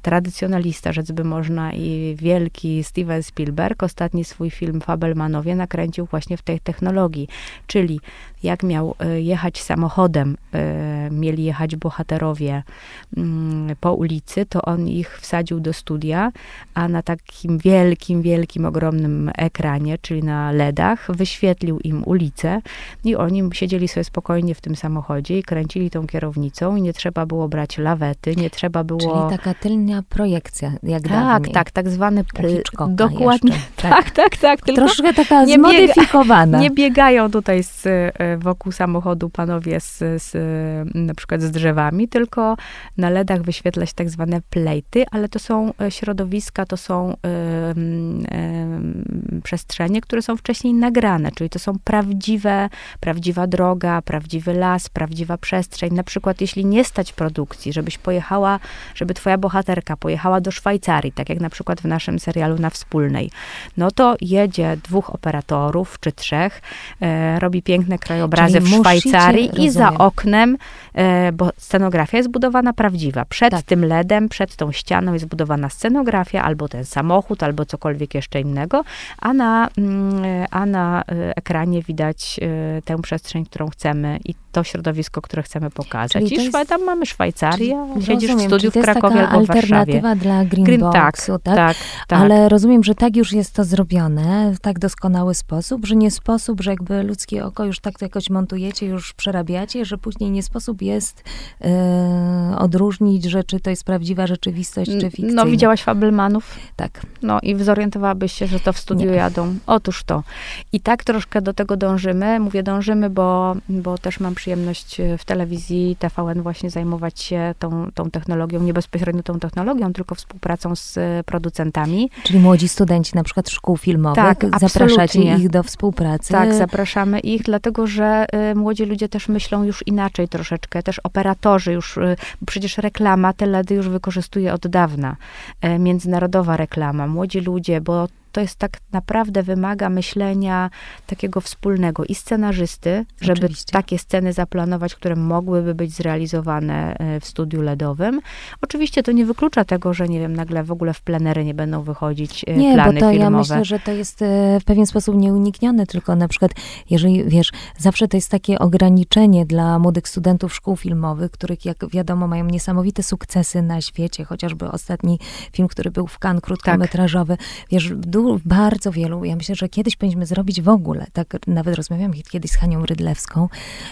tradycjonalista, rzec by można, i wielki Steven Spielberg ostatni swój film Fabelmanowie nakręcił właśnie w tej technologii, czyli jak miał jechać samochodem, mieli jechać bohaterowie mm, po ulicy, to on ich wsadził do studia, a na takim wielkim, wielkim, ogromnym ekranie, czyli na LEDach, wyświetlił im ulicę i oni siedzieli sobie spokojnie w tym samochodzie i kręcili tą kierownicą i nie trzeba było brać lawety, nie trzeba było... Czyli taka tylnia projekcja, jak Tak, dawniej. tak, tak zwany... Dokładnie, jeszcze. tak, tak, tak. tak tylko Troszkę taka nie zmodyfikowana. Biega, nie biegają tutaj z, e, wokół samochodu panowie z, z, na przykład z drzewami, tylko na LEDach wyświetlać tak zwane plejty, ale to są środowiska, to są przestrzenie, które są wcześniej nagrane, czyli to są prawdziwe, prawdziwa droga, prawdziwy las, prawdziwa przestrzeń. Na przykład, jeśli nie stać produkcji, żebyś pojechała, żeby twoja bohaterka pojechała do Szwajcarii, tak jak na przykład w naszym serialu na Wspólnej, no to jedzie dwóch operatorów czy trzech, e, robi piękne krajobrazy Czyli w Szwajcarii i za oknem, e, bo scenografia jest budowana prawdziwa. Przed tak. tym LEDem, przed tą ścianą jest budowana scenografia, albo ten samochód, albo cokolwiek jeszcze innego, a na, mm, a na e, ekranie widać e, tę przestrzeń, którą chcemy i to środowisko, które chcemy pokazać. Czyli I jest, tam mamy Szwajcarię, czyli, siedzisz rozumiem, w studiu w Krakowie albo w Warszawie. alternatywa dla Greenboxu, Green, tak, tak? tak, tak? Ale rozumiem, że tak już jest to zrobione w tak doskonały sposób, że nie sposób, że jakby ludzkie oko już tak to jakoś montujecie, już przerabiacie, że później nie sposób jest e, odróżnić, że czy to jest prawdziwa rzeczywistość, czy fikcyjna. No, widziałaś Fabelmanów? Tak. No i zorientowałabyś się, że to w studiu nie. jadą. Otóż to. I tak troszkę do tego dążymy. Mówię dążymy, bo, bo też mam przyjemność e, w telewizji TVN właśnie zajmować się tą, tą technologią, nie bezpośrednio tą technologią, tylko współpracą z e, producentami. Czyli młodzi studenci na przykład szkół filmowych, tak, zapraszacie ich do współpracy? Tak, zapraszamy ich, dlatego że y, młodzi ludzie też myślą już inaczej troszeczkę, też operatorzy już, y, przecież reklama, te LEDy już wykorzystuje od dawna, y, międzynarodowa reklama, młodzi ludzie, bo to jest tak naprawdę wymaga myślenia takiego wspólnego i scenarzysty, żeby Oczywiście. takie sceny zaplanować, które mogłyby być zrealizowane e, w studiu LEDowym. Oczywiście to nie wyklucza tego, że nie wiem, nagle w ogóle w plenery nie będą wychodzić e, nie, plany bo to filmowe. ja myślę, że to jest e, w pewien sposób nieuniknione, tylko na przykład, jeżeli wiesz, zawsze to jest takie ograniczenie dla młodych studentów szkół filmowych, których jak wiadomo mają niesamowite sukcesy na świecie, chociażby ostatni film, który był w Cannes, krótkometrażowy, tak. wiesz, bardzo wielu, ja myślę, że kiedyś powinniśmy zrobić w ogóle, tak nawet rozmawiałam kiedyś z Hanią Rydlewską,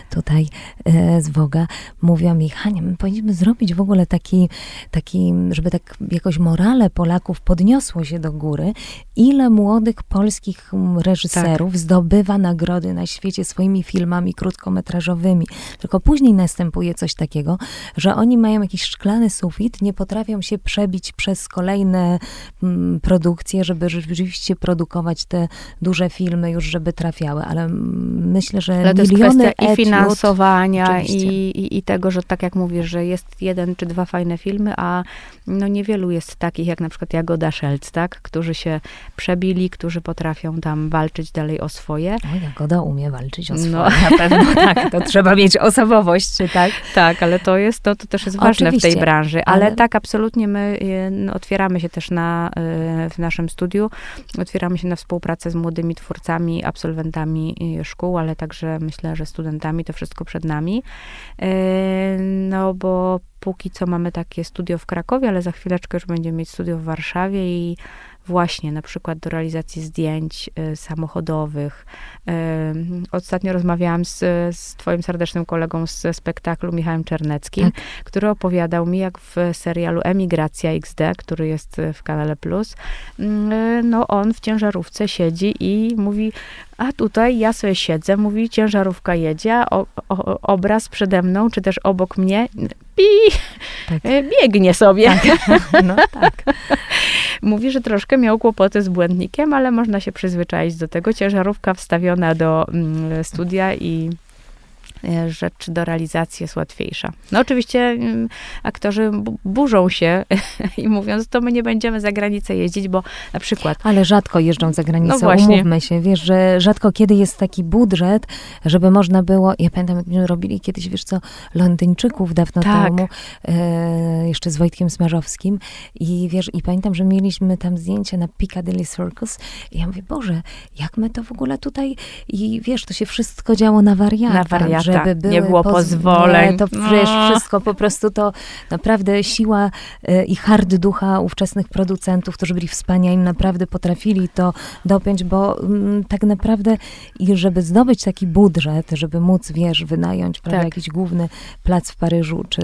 tutaj e, z Woga, mówiłam mi, Hania, my powinniśmy zrobić w ogóle taki, taki, żeby tak jakoś morale Polaków podniosło się do góry, ile młodych polskich reżyserów tak. zdobywa nagrody na świecie swoimi filmami krótkometrażowymi. Tylko później następuje coś takiego, że oni mają jakiś szklany sufit, nie potrafią się przebić przez kolejne mm, produkcje, żeby rzeczywiście produkować te duże filmy już, żeby trafiały, ale myślę, że ale to jest kwestia i finansowania i, i, i, tego, że tak jak mówisz, że jest jeden czy dwa fajne filmy, a no niewielu jest takich jak na przykład Jagoda Szelc, tak, którzy się przebili, którzy potrafią tam walczyć dalej o swoje. O, Jagoda umie walczyć o no. swoje, no. na pewno tak, to trzeba mieć osobowość, tak? Tak, ale to jest, to, to też jest ważne Oczywiście, w tej branży, ale, ale, tak, absolutnie my no, otwieramy się też na, y, w naszym studiu Otwieramy się na współpracę z młodymi twórcami, absolwentami szkół, ale także myślę, że studentami. To wszystko przed nami. E, no bo póki co mamy takie studio w Krakowie, ale za chwileczkę już będziemy mieć studio w Warszawie i właśnie na przykład do realizacji zdjęć y, samochodowych. Y, ostatnio rozmawiałam z, z twoim serdecznym kolegą z spektaklu, Michałem Czerneckim, tak. który opowiadał mi, jak w serialu Emigracja XD, który jest w kanale Plus, y, no on w ciężarówce siedzi i mówi, a tutaj ja sobie siedzę, mówi, ciężarówka jedzie, o, o, obraz przede mną, czy też obok mnie, i tak. biegnie sobie. Tak. No tak. Mówi, że troszkę miał kłopoty z błędnikiem, ale można się przyzwyczaić do tego. Ciężarówka wstawiona do mm, studia i E, rzecz do realizacji jest łatwiejsza. No oczywiście mm, aktorzy burzą się i mówiąc, to my nie będziemy za granicę jeździć, bo na przykład... Ale rzadko jeżdżą za granicę, no właśnie. umówmy się. Wiesz, że rzadko kiedy jest taki budżet, żeby można było... Ja pamiętam, jak robili kiedyś, wiesz co, Londyńczyków dawno tak. temu, e, jeszcze z Wojtkiem Smarzowskim i wiesz, i pamiętam, że mieliśmy tam zdjęcie na Piccadilly Circus i ja mówię, Boże, jak my to w ogóle tutaj... I wiesz, to się wszystko działo na wariatach. Na wariatach żeby tak, były nie było pozwoleń. Nie, to przecież no. wszystko po prostu to naprawdę siła y, i hard ducha ówczesnych producentów, którzy byli wspaniali, naprawdę potrafili to dopiąć, bo mm, tak naprawdę i żeby zdobyć taki budżet, żeby móc, wiesz, wynająć prawda, tak. jakiś główny plac w Paryżu, czy,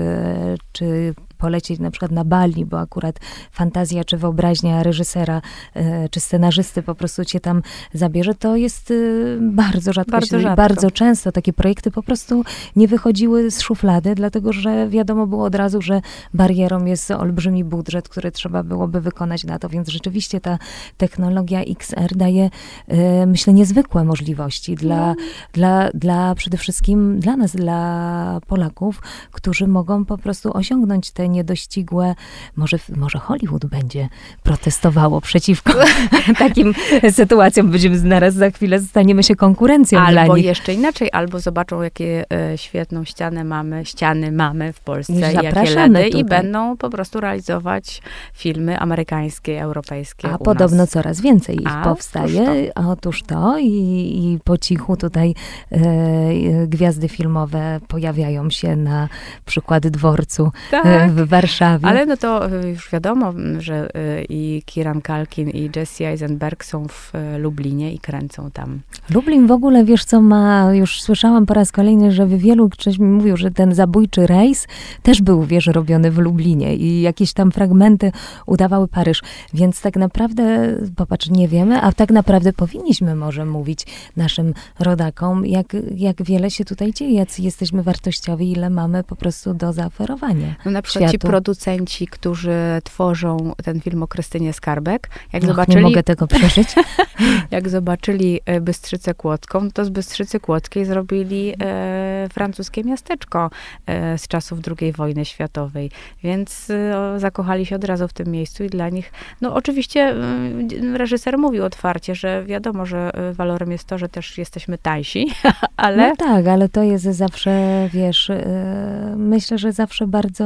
czy polecieć na przykład na Bali, bo akurat fantazja czy wyobraźnia reżysera e, czy scenarzysty po prostu cię tam zabierze, to jest y, bardzo rzadko. Bardzo rzadko. bardzo często takie projekty po prostu nie wychodziły z szuflady, dlatego że wiadomo było od razu, że barierą jest olbrzymi budżet, który trzeba byłoby wykonać na to, więc rzeczywiście ta technologia XR daje, e, myślę, niezwykłe możliwości dla, dla, dla przede wszystkim dla nas, dla Polaków, którzy mogą po prostu osiągnąć te niedościgłe, może, może Hollywood będzie protestowało przeciwko takim sytuacjom, będziemy zaraz za chwilę staniemy się konkurencją dla Albo nich. jeszcze inaczej, albo zobaczą, jakie e, świetną ścianę mamy, ściany mamy w Polsce, i jakie LEDy i będą po prostu realizować filmy amerykańskie, europejskie A podobno nas. coraz więcej ich A, powstaje. Otóż to i, i po cichu tutaj e, e, gwiazdy filmowe pojawiają się na przykład dworcu e, Tak. w Warszawie. Ale no to y, już wiadomo, m, że y, i Kieran Kalkin i Jesse Eisenberg są w y, Lublinie i kręcą tam. Lublin w ogóle, wiesz co ma, już słyszałam po raz kolejny, że wielu ktoś mi mówił, że ten zabójczy rejs też był, wiesz, robiony w Lublinie i jakieś tam fragmenty udawały Paryż. Więc tak naprawdę, popatrz, nie wiemy, a tak naprawdę powinniśmy może mówić naszym rodakom, jak, jak wiele się tutaj dzieje, jacy jesteśmy wartościowi, ile mamy po prostu do zaoferowania No na przykład ci producenci, którzy tworzą ten film o Krystynie Skarbek, jak Och, zobaczyli, nie mogę tego przeżyć. jak zobaczyli e, Bystrzycę Kłodzką, to z Bystrzycy Kłodzkiej zrobili e, francuskie miasteczko e, z czasów II wojny światowej. Więc e, zakochali się od razu w tym miejscu i dla nich, no oczywiście e, reżyser mówił otwarcie, że wiadomo, że e, walorem jest to, że też jesteśmy tańsi, ale No tak, ale to jest zawsze, wiesz, e, myślę, że zawsze bardzo,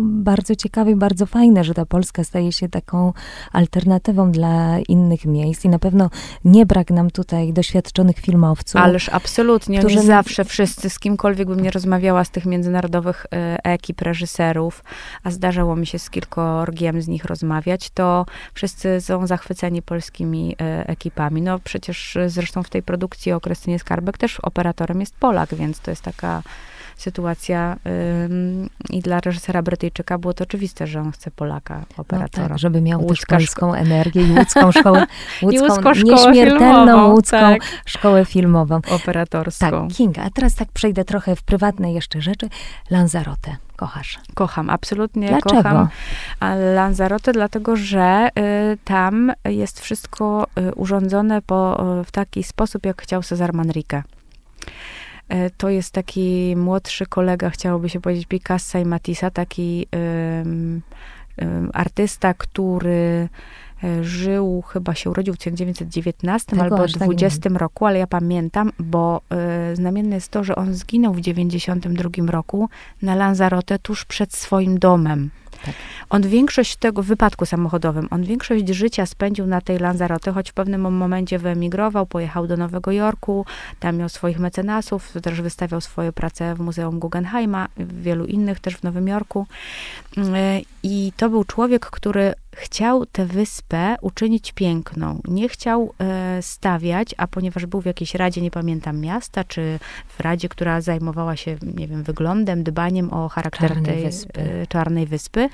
bardzo ciekawe i bardzo fajne, że ta Polska staje się taką alternatywą dla innych miejsc i na pewno nie brak nam tutaj doświadczonych filmowców. Ależ absolutnie. którzy- Oni zawsze, wszyscy, z kimkolwiek bym nie rozmawiała z tych międzynarodowych e, ekip, reżyserów, a zdarzało mi się z kilkorgiem z nich rozmawiać, to wszyscy są zachwyceni polskimi e, ekipami. No przecież e, zresztą w tej produkcji o Krystynie Skarbek też operatorem jest Polak, więc to jest taka sytuacja i dla reżysera Brytyjczyka było to oczywiste, że on chce Polaka no operatora. tak, żeby miał Łódzka też polską energię i łódzką szkołę, łódzką, łódzką szkołę nieśmiertelną filmową, łódzką tak. szkołę filmową. Operatorską. Tak, Kinga, a teraz tak przejdę trochę w prywatne jeszcze rzeczy. Lanzarote, kochasz. Kocham, absolutnie Dlaczego? kocham Lanzarote, dlatego że y, tam jest wszystko y, urządzone po, y, w taki sposób, jak chciał Cezar Manrique. Y, To jest taki młodszy kolega, chciałoby się powiedzieć, Picassa i Matissa, taki ym, ym, artysta, który y, żył, chyba się urodził w 1919 Tego albo tak nie 20 roku, ale ja pamiętam, bo y, znamienne jest to, że on zginął w 92 roku na Lanzarote tuż przed swoim domem. Tak. On większość tego, w wypadku samochodowym, on większość życia spędził na tej Lanzarote, choć w pewnym momencie wyemigrował, pojechał do Nowego Jorku, tam miał swoich mecenasów, też wystawiał swoje prace w Muzeum Guggenheima, w wielu innych też w Nowym Jorku. Y, I to był człowiek, który chciał tę wyspę uczynić piękną. Nie chciał e, stawiać, a ponieważ był w jakiejś radzie, nie pamiętam miasta, czy w radzie, która zajmowała się, nie wiem, wyglądem, dbaniem o charakter Czarnej tej Wyspy. e, czarnej wyspy,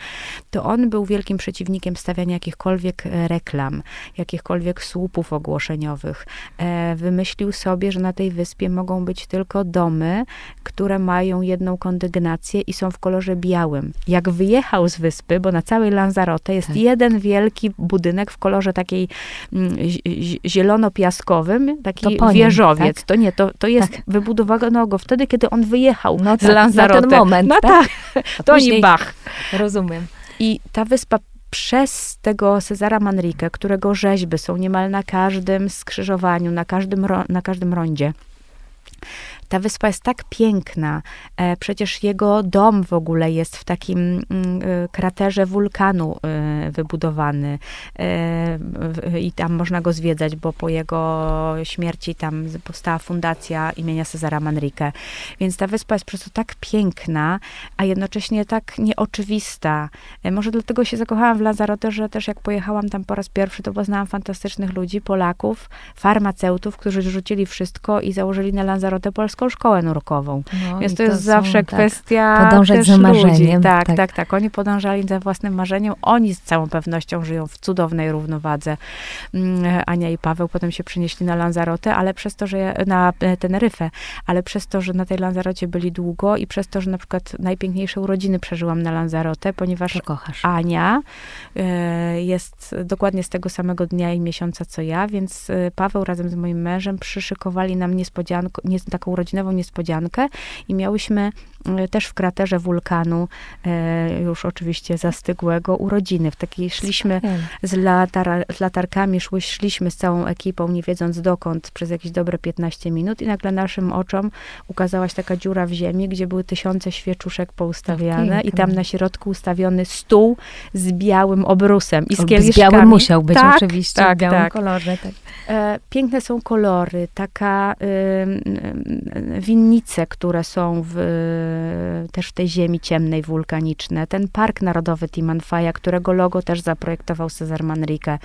to on był wielkim przeciwnikiem stawiania jakichkolwiek e, reklam, jakichkolwiek słupów ogłoszeniowych. E, wymyślił sobie, że na tej wyspie mogą być tylko domy, które mają jedną kondygnację i są w kolorze białym. Jak wyjechał z wyspy, bo na całej Lanzarote jest Tak. jeden wielki budynek w kolorze takiej mm, zi- zi- zielono-piaskowym, taki To nim, wieżowiec. tak? To nie, to, to jest, Tak. wybudowano go wtedy, kiedy on wyjechał No z tak, na Lanzarote. ten moment, No tak? tak, to później- nie Bach. Rozumiem. I ta wyspa przez tego Cezara Manrique, którego rzeźby są niemal na każdym skrzyżowaniu, na każdym, na każdym rondzie. Ta wyspa jest tak piękna. E, przecież jego dom w ogóle jest w takim mm, y, kraterze wulkanu wybudowany. E, w- I tam można go zwiedzać, bo po jego śmierci tam powstała fundacja imienia Cezara Manrique. Więc ta wyspa jest po prostu tak piękna, a jednocześnie tak nieoczywista. E, Może dlatego się zakochałam w Lanzarote, że też jak pojechałam tam po raz pierwszy, to poznałam fantastycznych ludzi, Polaków, farmaceutów, którzy rzucili wszystko i założyli na Lanzarote polską polską szkołę nurkową. No Więc i to jest są, zawsze tak, kwestia podążać też za ludzi. marzeniem, Tak, tak. tak, tak, Oni podążali za własnym marzeniem. Oni z całą pewnością żyją w cudownej równowadze. Mm, Ania i Paweł potem się przenieśli na Lanzarote, ale przez to, że na e, Teneryfę, ale przez to, że na tej Lanzarocie byli długo i przez to, że na przykład najpiękniejsze urodziny przeżyłam na Lanzarote, ponieważ To. Ania e, jest dokładnie z tego samego dnia i miesiąca co ja, więc e, Paweł razem z moim mężem przyszykowali nam niespodziankę, nie, taką urodzinową niespodziankę i miałyśmy e, też w kraterze wulkanu, e, już oczywiście zastygłego, urodziny. W takiej szliśmy z, latara, z latarkami, szły, szliśmy z całą ekipą, nie wiedząc dokąd, przez jakieś dobre 15 minut i nagle naszym oczom ukazała się taka dziura w ziemi, gdzie były tysiące świeczuszek poustawiane i piękne. tam na środku ustawiony stół z białym obrusem i z Z kieliszkami. białym musiał być tak, oczywiście, tak, w białym tak. kolorze. Tak. E, piękne są kolory, taka winnice, które są w, też w tej ziemi ciemnej, wulkaniczne. Ten Park Narodowy Timanfaya, którego logo też zaprojektował Cezar Manrique.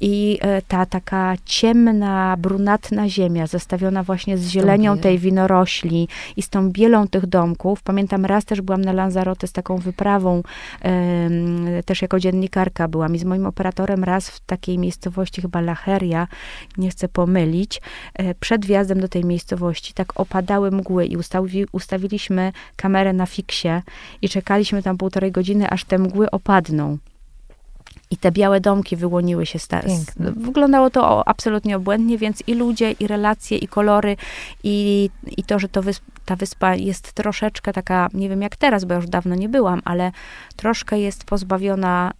I e, ta taka ciemna, brunatna ziemia, zestawiona właśnie z zielenią tej winorośli i z tą bielą tych domków. Pamiętam, raz też byłam na Lanzarote z taką wyprawą, też jako dziennikarka byłam i z moim operatorem raz w takiej miejscowości, chyba Lacheria, nie chcę pomylić, e, przed wjazdem do tej miejscowości tak opadały mgły i ustawi, ustawiliśmy kamerę na fiksie i czekaliśmy tam półtorej godziny, aż te mgły opadną. I te białe domki wyłoniły się. Piękne. Wyglądało to absolutnie obłędnie, więc i ludzie, i relacje, i kolory, i, i to, że to wysp- ta wyspa jest troszeczkę taka, nie wiem jak teraz, bo ja już dawno nie byłam, ale troszkę jest pozbawiona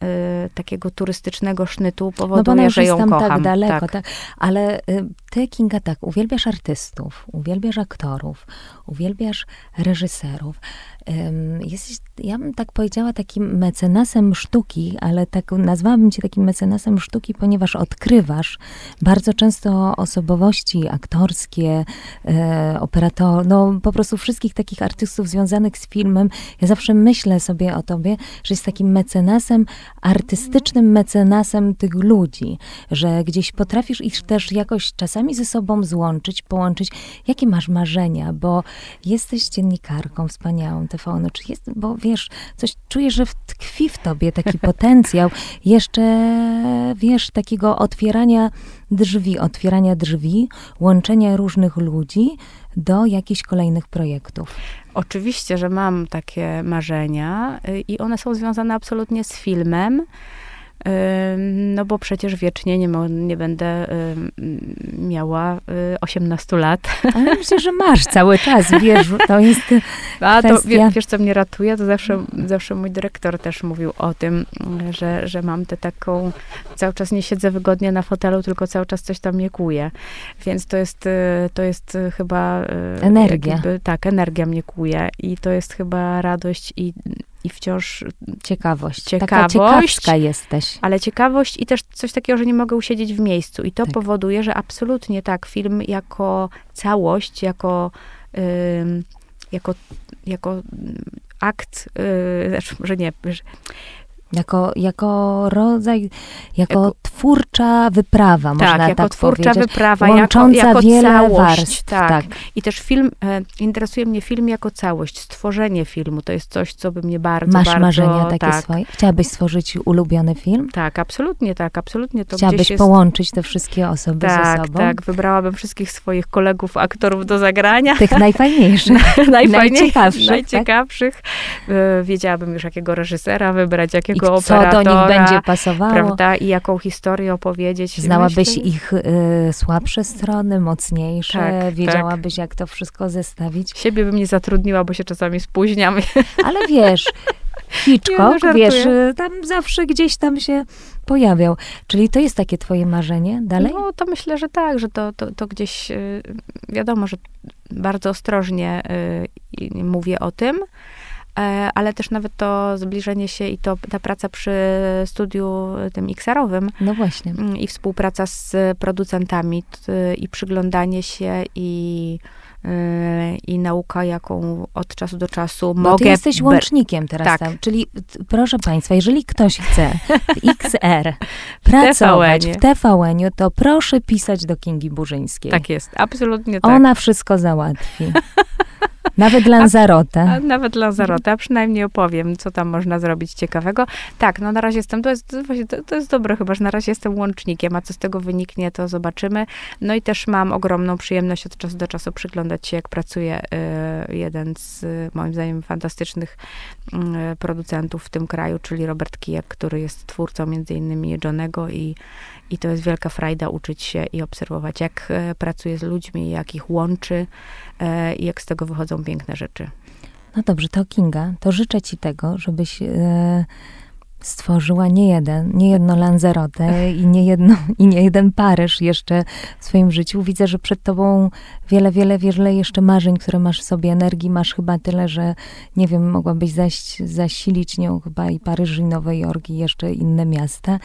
y, takiego turystycznego sznytu, No powoduje, już że ją tam kocham. tak daleko, tak. tak. Ale y, ty, Kinga, tak, uwielbiasz artystów, uwielbiasz aktorów, uwielbiasz reżyserów. Ym, jesteś, ja bym tak powiedziała, takim mecenasem sztuki, ale tak nazwałabym cię takim mecenasem sztuki, ponieważ odkrywasz bardzo często osobowości aktorskie, e, operator, no po prostu wszystkich takich artystów związanych z filmem. Ja zawsze myślę sobie o tobie, że jest takim mecenasem, artystycznym mecenasem tych ludzi, że gdzieś potrafisz ich też jakoś czasami ze sobą złączyć, połączyć. Jakie masz marzenia, bo jesteś dziennikarką wspaniałą TVN, czy jest, bo wiesz, coś czuję, że tkwi w tobie taki potencjał jeszcze, wiesz, takiego otwierania drzwi, otwierania drzwi, łączenia różnych ludzi do jakichś kolejnych projektów. Oczywiście, że mam takie marzenia y, i one są związane absolutnie z filmem. No bo przecież wiecznie nie, mo- nie będę miała y, 18 lat. Ale myślę, że masz cały czas, wiesz, to jest A to wie, wiesz, co mnie ratuje? To zawsze, zawsze mój dyrektor też mówił o tym, że, że mam tę taką, cały czas nie siedzę wygodnie na fotelu, tylko cały czas coś tam mnie kuje. Więc to jest, y, to jest y, chyba... y, Energia. jakby- tak, energia mnie kuje i to jest chyba radość i, i wciąż ciekawość. Taka Ciekawość. ciekawska jesteś. ale ciekawość i też coś takiego, że nie mogę usiedzieć w miejscu. I to Tak. powoduje, że absolutnie tak, film jako całość, jako, ym, jako, jako akt, yy, znaczy, że nie, że, Jako, jako rodzaj, jako, Jako- twórcza wyprawa, można tak, tak jako twórcza powiedzieć. wyprawa, jako, łącząca jako wiele całość. warstw, tak. tak. I też film, e, interesuje mnie film jako całość, stworzenie filmu, to jest coś, co by mnie bardzo, Masz bardzo... marzenia takie tak, swoje? Chciałabyś stworzyć ulubiony film? Tak, absolutnie tak, absolutnie to Chciałabyś jest... połączyć te wszystkie osoby ze Tak, sobą? tak, wybrałabym wszystkich swoich kolegów, aktorów do zagrania. Tych najfajniejszych. najfajniej- najciekawszych, tak? najciekawszych. E, Wiedziałabym już, jakiego reżysera wybrać, jakiego co operatora. do nich będzie pasowało? Prawda? I jaką historię opowiedzieć. Znałabyś Myślę, ich y, słabsze strony, mocniejsze, Tak, wiedziałabyś, jak to wszystko zestawić. Siebie bym nie zatrudniła, bo się czasami spóźniam. Ale wiesz, Nie, no, Hitchcock, wiesz, y, tam zawsze gdzieś tam się pojawiał. Czyli to jest takie twoje marzenie dalej? No to myślę, że tak, że to, to, to gdzieś y, wiadomo, że bardzo ostrożnie y, mówię o tym. E, Ale też nawet to zbliżenie się i to ta praca przy studiu tym XR-owym No właśnie. mm, i współpraca z producentami i przyglądanie się i i nauka, jaką od czasu do czasu Bo mogę... ty jesteś łącznikiem teraz Tak. tam. Czyli proszę Państwa, jeżeli ktoś chce w XR pracować w TVN-iu, to proszę pisać do Kingi Burzyńskiej. Tak jest, absolutnie tak. Ona wszystko załatwi. Nawet Lanzarotę. A nawet Lanzarote, a przynajmniej opowiem, co tam można zrobić ciekawego. Tak, no na razie jestem, to jest, to, to jest dobre chyba, że na razie jestem łącznikiem, a co z tego wyniknie, to zobaczymy. No i też mam ogromną przyjemność od czasu do czasu przyglądać się, jak pracuje y, jeden z, moim zdaniem, fantastycznych y, producentów w tym kraju, czyli Robert Kijek, który jest twórcą między innymi Johnego i, i to jest wielka frajda uczyć się i obserwować, jak e, pracuje z ludźmi, jak ich łączy e, i jak z tego wychodzą piękne rzeczy. No dobrze, to Kinga, to życzę ci tego, żebyś e, stworzyła nie jeden, nie jedno Lanzarotę i nie, jedno, i nie jeden Paryż jeszcze w swoim życiu. Widzę, że przed tobą wiele, wiele, wiele jeszcze marzeń, które masz w sobie, energii masz chyba tyle, że nie wiem, mogłabyś zaś, zasilić nią chyba i Paryż, i Nowy Jork, i jeszcze inne miasta.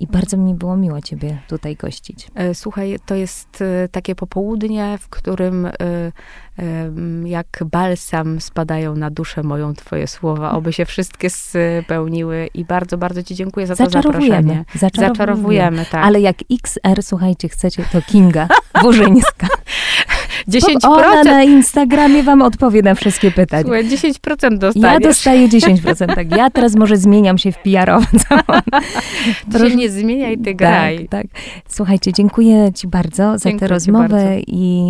I bardzo mi było miło ciebie tutaj gościć. E, Słuchaj, to jest e, takie popołudnie, w którym e, jak balsam spadają na duszę moją twoje słowa, oby się wszystkie spełniły i bardzo, bardzo ci dziękuję za to zaproszenie. Zaczarowujemy. Zaczarowujemy, tak. Ale jak XR, słuchajcie, chcecie, to Kinga Burzyńska. 10%, Ona na Instagramie wam odpowie na wszystkie pytania. słuchaj, 10% Ja dostaniesz. dostaję 10%. Tak, ja teraz może zmieniam się w PR-owca. Się nie zmieniaj, ty graj. Tak, tak. Słuchajcie, dziękuję ci bardzo za tę rozmowę bardzo. i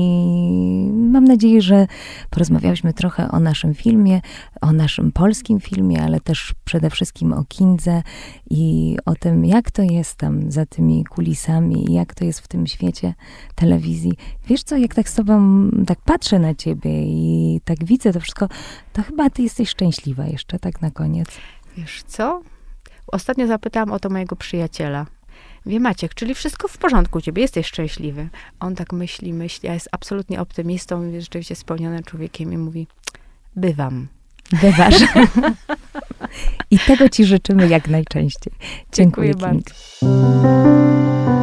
mam nadzieję, że porozmawiałyśmy trochę o naszym filmie, o naszym polskim filmie, ale też przede wszystkim o Kindze i o tym, jak to jest tam za tymi kulisami jak to jest w tym świecie telewizji. Wiesz co, jak tak z tobą tak patrzę na ciebie i tak widzę to wszystko, to chyba ty jesteś szczęśliwa jeszcze, tak na koniec. Wiesz co? Ostatnio zapytałam o to mojego przyjaciela. Wie Maciek, czyli wszystko w porządku u ciebie, jesteś szczęśliwy. On tak myśli, myśli, a jest absolutnie optymistą, jest rzeczywiście spełnionym człowiekiem i mówi, bywam. Bywasz. I tego ci życzymy jak najczęściej. Dziękuję, Dziękuję Kinga.